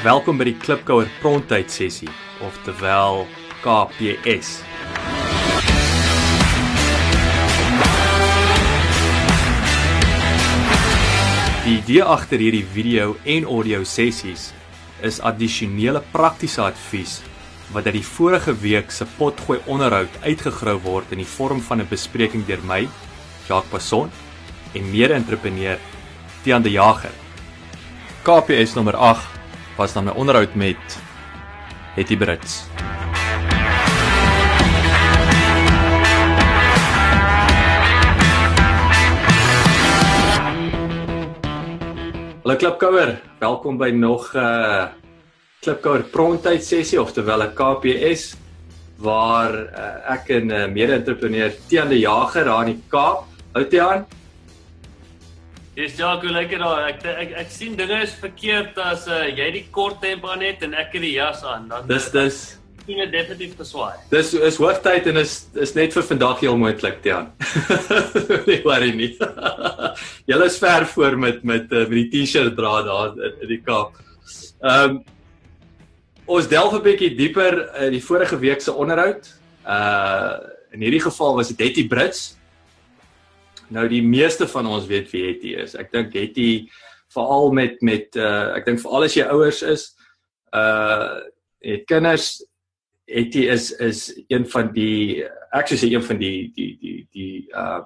Welkom by die Klipkouer Pronttyd sessie, oftewel KPS. Die idee agter hierdie video en audio sessies is addisionele praktiese advies wat uit die vorige week se potgooi onderhoud uitgegrou word in die vorm van 'n bespreking deur my, Jacques Passon, en mede-entrepreneur Tiaan de Jager. KPS nommer 8 was dan 'n onderhoud met Hetty Brits. Hallo Klipkouer, welkom by nog 'n uh, Klipkouer Pronttyd sessie oftewel 'n KPS waar uh, ek en 'n uh, mede-entrepreneur Tiaan de Jager daar in die Kaap. Hou Tiaan. Dis ja, hoe lekker daar. Ek, ek ek sien dinge is verkeerd as uh, jy die kort hemp aan het en ek het die jas aan. Dan Dis dis sien dit definitief te swaai. dis is hoogtyd en is is net vir vandag heel moontlik Tiaan. nee, worry nie. Julle is ver voor met met uh, met die T-shirt dra daar in, in die Kaap. Ehm um, ons delf 'n bietjie dieper in die vorige week se onderhoud. Uh in hierdie geval was dit Hetty Brits. Nou die meeste van ons weet wie Hetty is. Ek dink Hetty veral met met uh ek dink veral as jy ouers is, uh het kinders Hetty is is een van die ek sou sê een van die die die die uh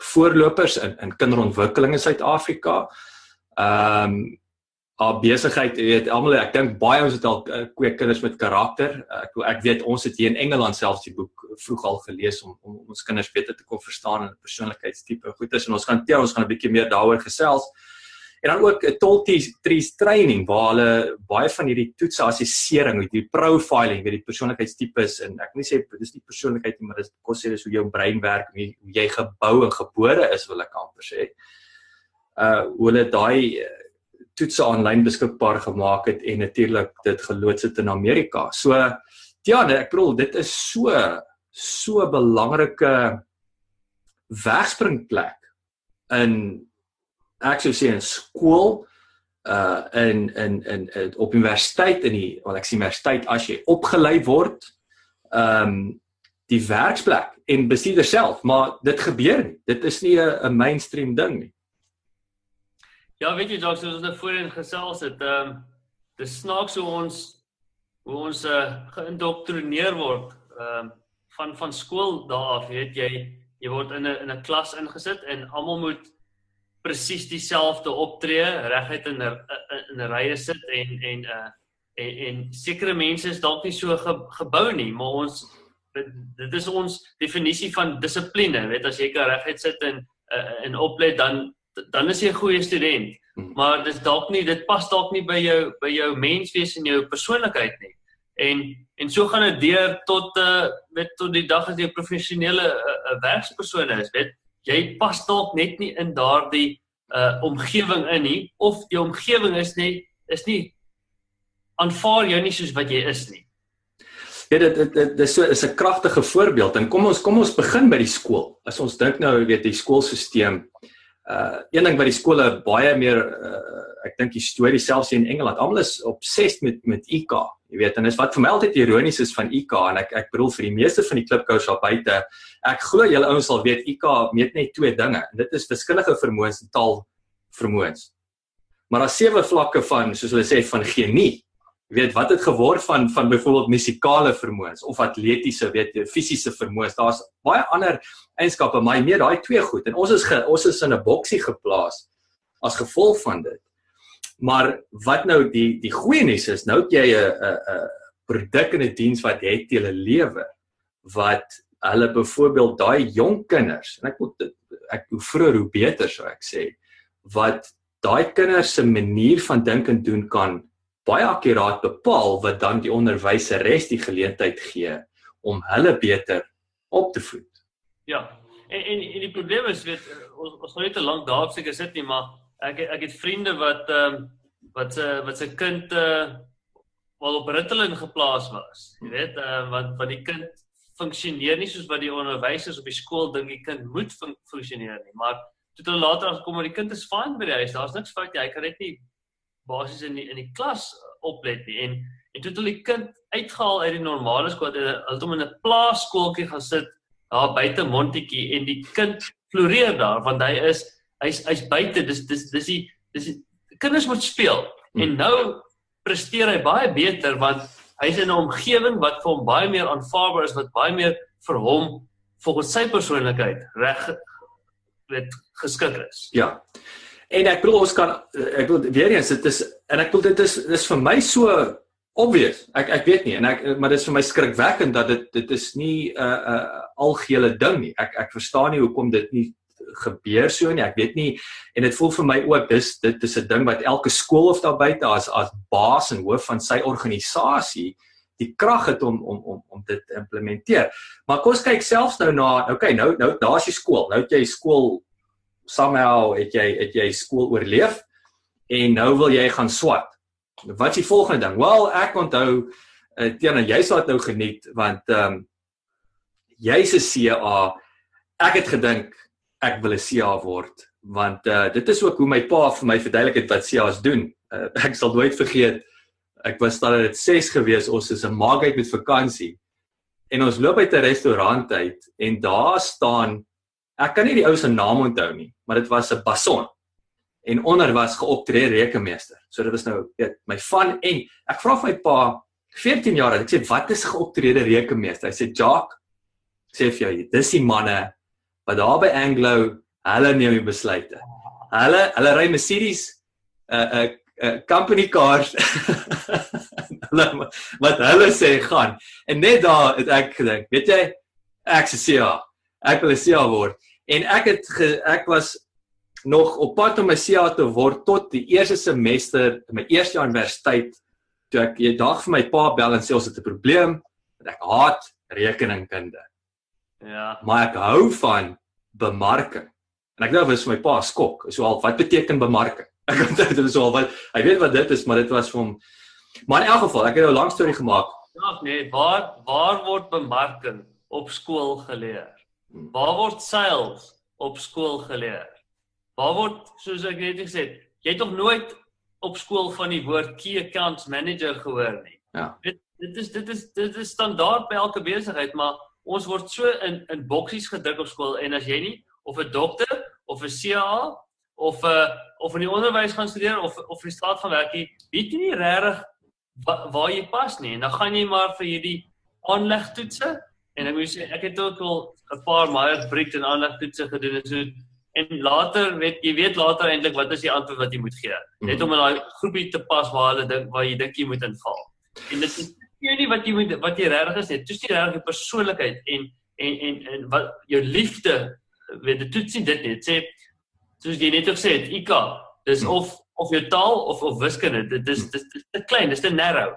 voorlopers in in kinderontwikkeling in Suid-Afrika. Ehm um, haar besigheid, weet, almal ek dink baie ons het al uh, kweek kinders met karakter. Ek ek weet ons het hier in Engeland selfs die boek vroeg al gelees om om ons kinders beter te kon verstaan en persoonlikheidstipe goed is en ons gaan tel ons gaan 'n bietjie meer daaroor gesels. En dan ook 'n Tolties trees training waar hulle baie van hierdie toetse assessering, die profiling, weet die persoonlikheidstipes en ek nie sê dis nie persoonlikheid nie, maar dis kos sê dis hoe jou brein werk, hoe, hoe jy gebou en gebore is wil ek amper sê. Uh hoe hulle daai toetse aanlyn beskikbaar gemaak het en natuurlik dit geloods het in Amerika. So ja, nee, ek bedoel dit is so so belangrike wegspringplek in ek sou sê in skool uh in in in, in op universiteit in die wel ek sê universiteit as jy opgelei word um die werksplek en bestuurder self maar dit gebeur nie dit is nie 'n mainstream ding nie Ja, weet jy dalk soos ons voorheen gesels het, ehm um, dis snaaks hoe ons hoe ons uh, geïndoktrineer word ehm um, van van skool daar af, weet jy, jy word in 'n in 'n klas ingesit en almal moet presies dieselfde optree, reguit in 'n in 'n rye sit en en uh en en sekere mense is dalk nie so ge, gebou nie, maar ons dit, dit is ons definisie van dissipline, weet as jy kan reguit sit en uh, en oplet dan dan is jy 'n goeie student. Hmm. Maar dis dalk nie dit pas dalk nie by jou by jou menswees en jou persoonlikheid nie. En en so gaan dit deur tot uh weet tot die dag as jy 'n professionele uh, uh, werkspersoon is, weet jy pas dalk net nie in daardie uh omgewing in nie of die omgewing is nie is nie aanvaar jou nie soos wat jy is nie. Ja dit dit dit dis so is 'n kragtige voorbeeld en kom ons kom ons begin by die skool. As ons dink nou weet die skoolstelsel uh een ding wat die skole baie meer uh, ek dink die storie selfs in Engeland almal is obsessed met met IQ jy weet en dis wat vir my altyd ironies is van IQ en ek ek bedoel vir die meeste van die klipkous daar buite ek glo julle ouens sal weet IQ meet net twee dinge en dit is verskillende vermoëns taal vermoëns maar daar's sewe vlakke van soos hulle sê van genie jy weet wat het geword van van byvoorbeeld musikale vermoëns of atletiese weet jy fisiese vermoëns? Daar's baie ander eienskappe maar meer daai twee goed. En ons is ge, ons is in 'n boksie geplaas as gevolg van dit. Maar wat nou die die goeie nuus is nou het jy 'n 'n 'n produk en 'n diens wat het jy hulle lewe wat hulle byvoorbeeld daai jong kinders en ek moet ek hoe vroeër hoe beter sou ek sê wat daai kinders se manier van dink en doen kan baie akkuraat bepaal wat dan die onderwyseres die geleentheid gee om hulle beter op te voed. Ja. En en, en die probleem is weet ons ons gaan nie te lank daarop seker sit nie, maar ek ek het vriende wat ehm um, wat se wat se kind uh wel op Ritalin geplaas was. Jy weet, ehm uh, want want die kind funksioneer nie soos wat die onderwysers op die skool dink die kind moet fun funksioneer nie, maar toe hulle later afkom maar die kind is fyn by die huis. Daar's niks fout nie. Hy kan net nie basies in die in die klas oplet nie en en toe het hulle die kind uitgehaal uit die normale skool en hulle het hom in 'n plaaskooltjie gaan sit daar buite Montetjie en die kind floreer daar want hy is hy's hy's buite dis dis dis die dis die kinders moet speel hmm. en nou presteer hy baie beter want hy's in 'n omgewing wat vir hom baie meer aanvaarbaar is wat baie meer vir hom volgens sy persoonlikheid reg weet geskik is. Ja. En ek bedoel ons kan ek bedoel weer eens dit is en ek bedoel dit is dis vir my so obvious. Ek ek weet nie en ek maar dit is vir my skrikwekkend dat dit dit is nie 'n uh, 'n uh, algehele ding nie. Ek ek verstaan nie hoekom dit nie gebeur so nie. Ek weet nie en dit voel vir my ook dis dit is 'n ding wat elke skool of daar buite as as baas en hoof van sy organisasie die krag het om om om om dit te implementeer. Maar kom ons kyk selfs nou na okay, nou nou daar's jy skool. Nou het jy skool somehow het jy het jy skool oorleef en nou wil jy gaan swat. Wat is die volgende ding? Wel, ek onthou uh, teenoor jy sou dit nou geniet want ehm um, jy's 'n CA. Ek het gedink ek wil 'n CA word want uh, dit is ook hoe my pa vir my verduidelik het wat CA's doen. Uh, ek sal nooit vergeet ek was daar dit 6 gewees ons is 'n maagheid met vakansie en ons loop uit 'n restaurant uit en daar staan ek kan nie die ou se naam onthou nie maar dit was 'n bason en onder was geoptree rekenmeester. So dit was nou weet my van en ek vra vir my pa 14 jaar oud. Ek sê wat is geoptrede rekenmeester? Hy sê Jock sê vir jou, dis die manne wat daar by Anglo hulle neem die besluite. Hulle hulle ry Mercedes 'n uh, 'n uh, uh, company cars. wat hulle sê gaan. En net daar het ek gedink, weet jy, ek sê ja. Ek wil sê ja word. En ek het ge, ek was nog op pad om my CA te word tot die eerste semester in my eerste jaar universiteit toe ek 'n dag vir my pa bel en sê ons het 'n probleem want ek haat rekeningkunde. Ja. Maar ek hou van bemarking. En ek dink dit was vir my pa skok. So al wat beteken bemarking? Ek kon dit is al wat hy weet wat dit is, maar dit was vir hom Maar in elk geval, ek het nou 'n lang storie gemaak. Ja, nee, waar waar word bemarking op skool geleer? Waar word sales op skool geleer? Waar word soos ek net gesê het, jy het nog nooit op skool van die woord key accounts manager gehoor nie. Ja. Dit dit is dit is dit is standaard by elke besigheid, maar ons word so in in boksies gedruk op skool en as jy nie of 'n dokter of 'n CA of 'n uh, of in die onderwys gaan studeer of of in die staat gaan werk, weet jy nie regtig wa, waar jy pas nie. En dan gaan jy maar vir hierdie aanlegtoetse en ek moet sê ek het ook al 'n paar Myers-Briggs en aanlegtoetse gedoen en so en later weet jy weet later eintlik wat is die antwoord wat jy moet gee. Net mhm. om in daai groepie te pas waar hulle dink waar jy dink jy moet inval. En dit is nie wat jy moet wat jy regtig is. Dit is nie regtig jou persoonlikheid en en en en wat jou liefde weet dit toets nie dit nie. Dit sê soos jy net gesê het, IK, dis hmm. of of jou taal of of wiskunde. Dit is dit is te klein, dis te narrow.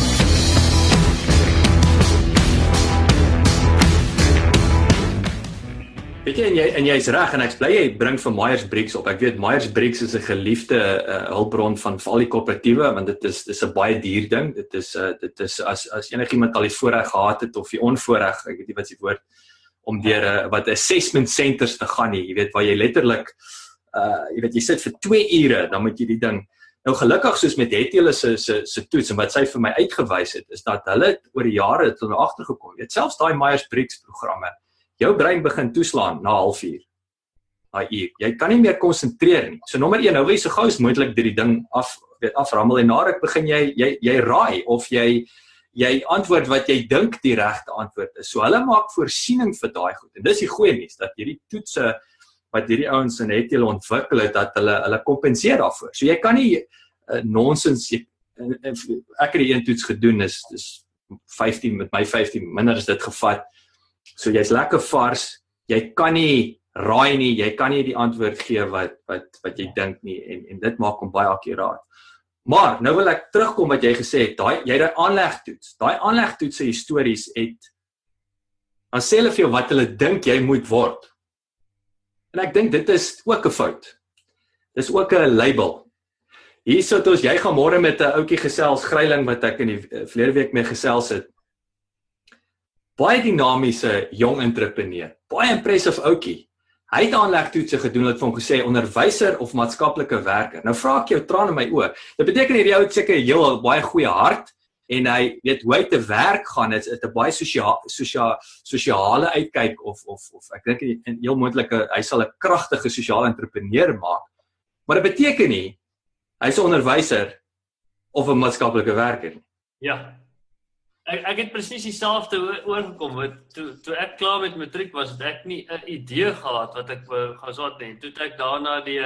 Weet jy en jy en jy's reg en ek bly jy bring vir Myers Briggs op. Ek weet Myers Briggs is 'n geliefde uh, hulpbron van al die koöperatiewe want dit is dis 'n baie duur ding. Dit is uh, dit is as as enigiemand al die voorreg gehad het of die onvoorreg, ek weet nie wat se woord om deur 'n uh, wat assessment centers te gaan nie. Jy weet waar jy letterlik uh jy weet jy sit vir 2 ure, dan moet jy die ding Nou gelukkig soos met het hulle se se se toets en wat sy vir my uitgewys het is dat hulle oor die jare het hulle agtergekom. Jy weet selfs daai Myers Briggs programme jou brein begin toeslaan na 0.5 daai uur. Jy kan nie meer konsentreer nie. So nommer 1, nou wil jy so gou as moontlik dit die ding af weet aframmel en na ruk begin jy jy jy raai of jy jy antwoord wat jy dink die regte antwoord is. So hulle maak voorsiening vir daai goed. En dis die goeie nuus dat hierdie toetse wat hierdie ouens in het hulle ontwikkel het dat hulle hulle kompenseer daarvoor. So jy kan nie uh, nonsens ek het die een toets gedoen is dis 15 met my 15 minder is dit gevat. So jy's lekker vars. Jy kan nie raai nie. Jy kan nie die antwoord gee wat wat wat jy dink nie en en dit maak hom baie akkuraat. Maar nou wil ek terugkom wat jy gesê het. Daai jy daai aanlegtoets. Daai aanlegtoets se histories het dan sê hulle vir jou wat hulle dink jy moet word. En ek dink dit is ook 'n fout. Dis ook 'n label. Hier sit ons, jy gaan môre met 'n ouetjie gesels, Greiling wat ek in die uh, verlede week mee gesels het. Baie dinamiese jong entrepreneur. Baie impressive ouetjie. Hy het aanlegtoetse gedoen wat vir hom gesê onderwyser of maatskaplike werker. Nou vra ek jou traan in my oë. Dit beteken hierdie ou het seker 'n heel baie goeie hart en hy weet hoe hy te werk gaan is 'n baie sosiaal sosiaal sosiale uitkyk of of of ek dink in heel moontlike hy sal 'n kragtige sosiale entrepreneur maak. Maar dit beteken nie hy's 'n onderwyser of 'n maatskaplike werker nie. Ja, ek ek het presies dieselfde oorgekom wat toe toe ek klaar met matriek was, het ek nie 'n idee gehad wat ek gaan swaat nie. Toe het ek daarna die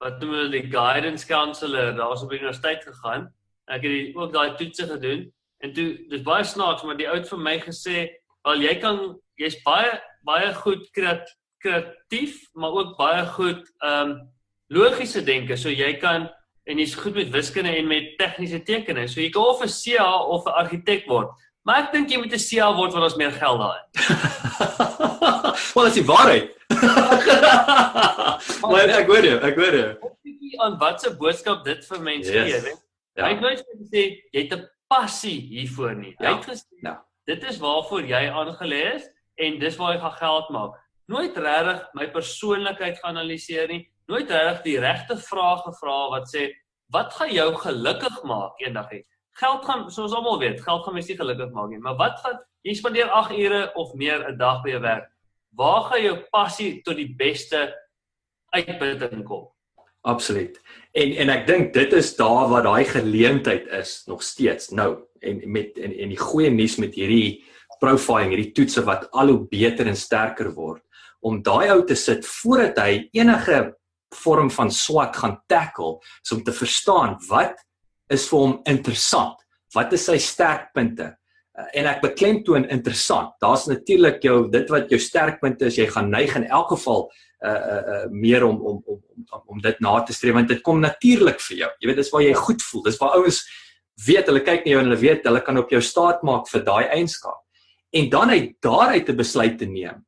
wat noem hulle die guidance counselor daarso by die universiteit gegaan. Ek het die, ook daai toetse gedoen en toe dis baie snaaks maar die oud vir my gesê, "Wel jy kan jy's baie baie goed kreatief, maar ook baie goed ehm um, logiese denke. So jy kan en jy's goed met wiskunde en met tegniese tekeninge. So jy kan of 'n CA of 'n argitek word. Maar ek dink jy moet 'n CA word want ons meer geld daar. Wel, dis die waarheid. maar ek hoor jou, ek hoor jou. Bietjie aan watse boodskap dit vir mense yes. gee, weet? Ja. Hy het nooit gesê jy het 'n passie hiervoor nie. Ja. Hy het gesê ja. dit is waarvoor jy aangelê is en dis waar jy gaan geld maak. Nooit regtig my persoonlikheid gaan analiseer nie nooit reg die regte vrae gevra wat sê wat gaan jou gelukkig maak eendag hê. Geld gaan soos almal weet, geld gaan mens nie gelukkig maak nie, maar wat gaan jy spandeer 8 ure of meer 'n dag by jou werk? Waar gaan jou passie tot die beste uitputting kom? Absoluut. En en ek dink dit is daar waar daai geleentheid is nog steeds nou en met en en die goeie nuus met hierdie profiling, hierdie toetse wat al hoe beter en sterker word om daai ou te sit voordat hy enige vorm van swat gaan tackle is om te verstaan wat is vir hom interessant. Wat is sy sterkpunte? Uh, en ek beklemtoon interessant. Daar's natuurlik jou dit wat jou sterkpunte is, jy gaan neig in elk geval uh uh, uh meer om om om om om dit na te streef want dit kom natuurlik vir jou. Jy weet dis waar jy goed voel. Dis waar ouens weet hulle kyk na jou en hulle weet hulle kan op jou staat maak vir daai eienskap. En dan uit daaruit 'n besluit te neem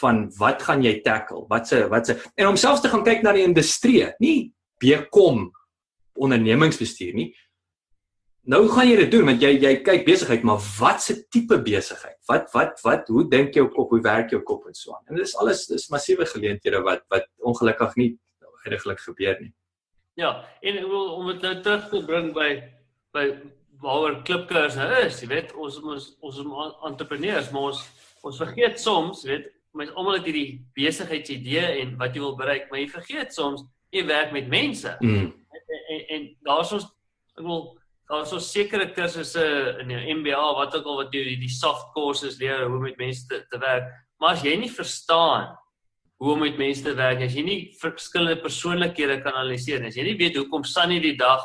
van wat gaan jy tackle? Wat se wat se en om selfs te gaan kyk na die industrie, nie bekom ondernemingsbestuur nie. Nou gaan jy dit doen want jy jy kyk besigheid, maar wat se tipe besigheid? Wat wat wat hoe dink jou kop, hoe werk jou kop en so aan? En dis alles dis massiewe geleenthede wat wat ongelukkig nie eintlik gebeur nie. Ja, en wil om dit nou terug te bring by by waaroor klipkers nou is, jy weet, ons ons ons entrepreneurs, maar ons ons vergeet soms, jy weet, mens almal het hierdie besigheidsidee en wat jy wil bereik, maar jy vergeet soms jy werk met mense. Mm. En, en, en daar's ons ek wil daar's ons sekere kursusse in die MBA wat ook al wat jy die, die soft courses leer hoe om met mense te, te werk. Maar as jy nie verstaan hoe om met mense te werk, as jy nie verskillende persoonlikhede kan analiseer, as jy nie weet hoekom Sunny die dag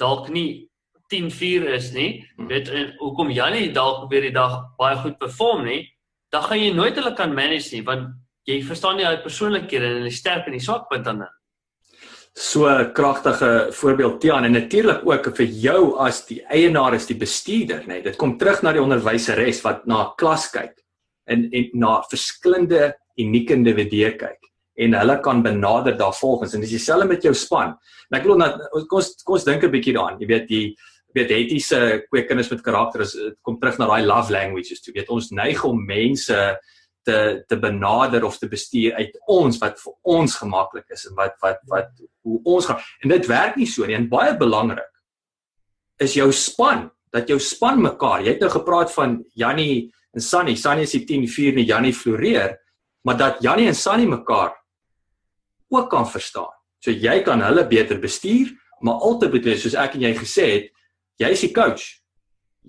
dalk nie 10:04 is nie, mm. weet en hoekom Janie dalk weer die dag baie goed perform nie, dan gaan jy nooit hulle kan manage nie want jy verstaan nie hulle persoonlikhede en hulle sterk en die swak punte dan. So 'n kragtige voorbeeld Tiaan en natuurlik ook vir jou as die eienaar is die bestuurder, nê. Nee, dit kom terug na die onderwyseres wat na 'n klas kyk en en na verskillende unieke individue kyk en hulle kan benader daarvolgens en dis dieselfde met jou span. En ek wil net kom ons kom ons dink 'n bietjie daaraan. Jy weet die weet etiese kweekinders met karakter is kom terug na daai love languages toe. Weet ons neig om mense te te benader of te bestuur uit ons wat vir ons gemaklik is en wat wat wat hoe ons gaan. En dit werk nie so nie. En baie belangrik is jou span dat jou span mekaar jy het nou gepraat van Jannie en Sunny Sunny is die 10 4 en Jannie floreer maar dat Jannie en Sunny mekaar ook kan verstaan. So jy kan hulle beter bestuur maar altyd moet jy soos ek en jy gesê het jy is die coach.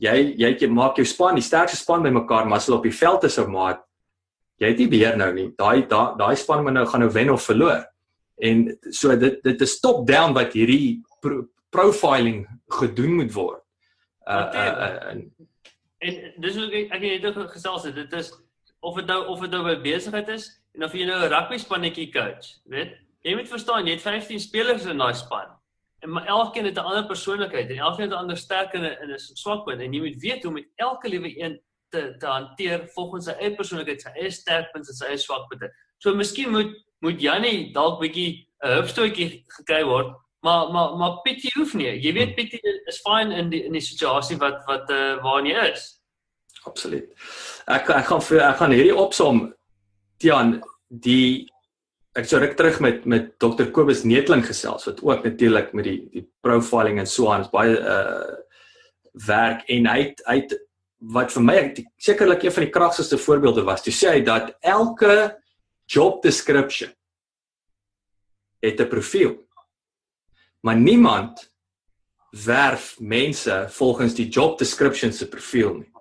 Jy jy jy maak jou span die sterkste span bymekaar, maar as hulle op die veld is ou maat, jy het nie beheer nou nie. Daai daai daai span moet nou gaan nou wen of verloor. En so dit dit is top down wat hierdie pro, profiling gedoen moet word. Uh, uh, uh en, en dis ook ek het dit gesels het. Dit is of dit nou of dit nou 'n besigheid is en of jy nou 'n rugby spannetjie coach, weet? Jy moet verstaan, jy het 15 spelers in daai span. En maar elkeen het 'n ander persoonlikheid en elkeen het 'n ander sterkte en 'n swakpunt en jy moet weet hoe om met elke liewe een te te hanteer volgens sy eie persoonlikheid, sy eie sterkpunte en sy eie swakpunte. So miskien moet moet Jannie dalk bietjie 'n hupstootjie gekry word. Maar maar maar pity hoef nie. Jy weet pity is fyn in die in die situasie wat wat uh, waarin jy is. Absoluut. Ek ek gaan vir ek gaan hierdie opsom Tian die ek sou ruk terug met met Dr Kobus Netling gesels wat ook natuurlik met die die profiling en so aan is baie uh werk en hy het, hy het wat vir my sekerlik een van die kragtigste voorbeelde was. Toe sê hy dat elke job description het 'n profiel maar niemand werf mense volgens die job description se profiel nie.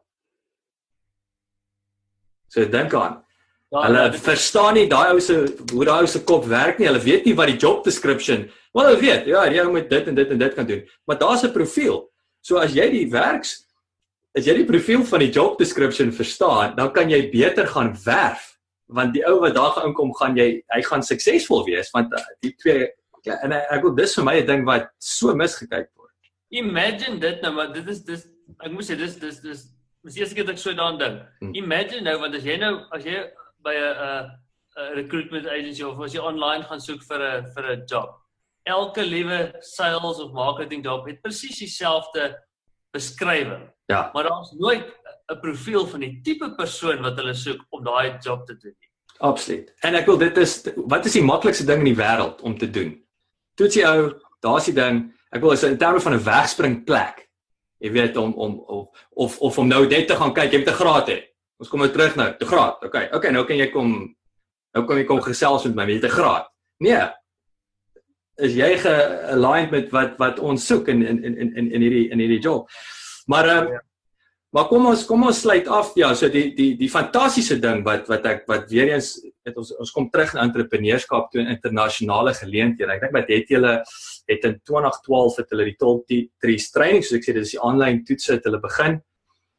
So dink aan. Ja, hulle ja, verstaan nie daai ou se hoe daai ou se kop werk nie. Hulle weet nie wat die job description. Wel hulle weet, ja, jy moet dit en dit en dit kan doen. Maar daar's 'n profiel. So as jy die werks as jy die profiel van die job description verstaan, dan kan jy beter gaan werf want die ou wat daar gaan inkom gaan jy hy gaan suksesvol wees want uh, die twee Ja, en ek wil dis vir my 'n ding wat so misgekyk word. Imagine dit nou, maar dit is dis ek moet sê dis dis dis dis eers ek het ek so daaraan dink. Hmm. Imagine nou want as jy nou as jy by 'n 'n recruitment agency of as jy online gaan soek vir 'n vir 'n job. Elke liewe sales of marketing job het presies dieselfde beskrywing. Ja. Maar daar's nooit 'n profiel van die tipe persoon wat hulle soek om daai job te doen nie. Absoluut. En ek wil dit is wat is die maklikste ding in die wêreld om te doen? toetsie ou, daar's die ding. Ek wil is in terme van 'n wegspringplek. Jy weet om om of of of om nou net te gaan kyk, jy moet 'n graad hê. Ons kom nou terug nou, 'n graad. Okay. Okay, nou kan jy kom nou kom jy kom gesels met my met 'n graad. Nee. Is jy ge-aligned met wat wat ons soek in in in in in hierdie in hierdie job? Maar ehm um, ja. Maar kom ons kom ons sluit af ja, so die die die fantastiese ding wat wat ek wat weer eens het ons ons kom terug na entrepreneurskap toe in internasionale geleenthede. Ek dink wat het julle het in 2012 het hulle die top 3 training soos ek sê dis die aanlyn toetse het hulle begin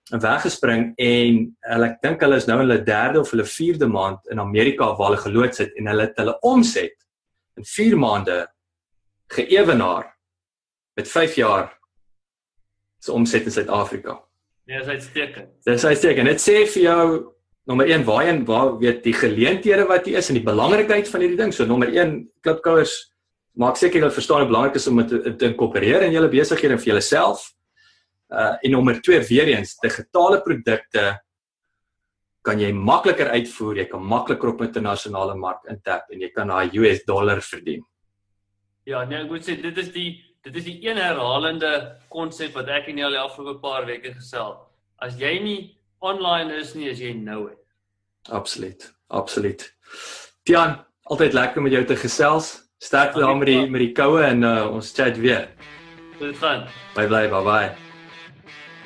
weggespring en hulle ek dink hulle is nou in hulle derde of hulle vierde maand in Amerika waar hulle geloods het en hulle het hulle omset in 4 maande geëwenaar met 5 jaar se omset in Suid-Afrika. Ja, dis uitstekend. Dis uitstekend. Dit sê vir jou nommer 1 waarheen waar weet die geleenthede wat hier is en die belangrikheid van hierdie ding. So nommer 1 klipkouers maak seker jy verstaan hoe belangrik is om dit te, te inkorporeer in julle besighede en vir julleself. Uh en nommer 2 weer eens, digitale produkte kan jy makliker uitvoer, jy kan makliker op internasionale mark intap en jy kan daai US dollar verdien. Ja, nee, ek moet sê dit is die dit is die een herhalende konsep wat ek in die afgelope paar weke gesel. As jy nie online is nie, as jy nou het. Absoluut. Absoluut. Tian, altyd lekker met jou te gesels. Sterkte daar met die met die koue en uh, ons chat weer. Tot dan. Bye bye, bye bye.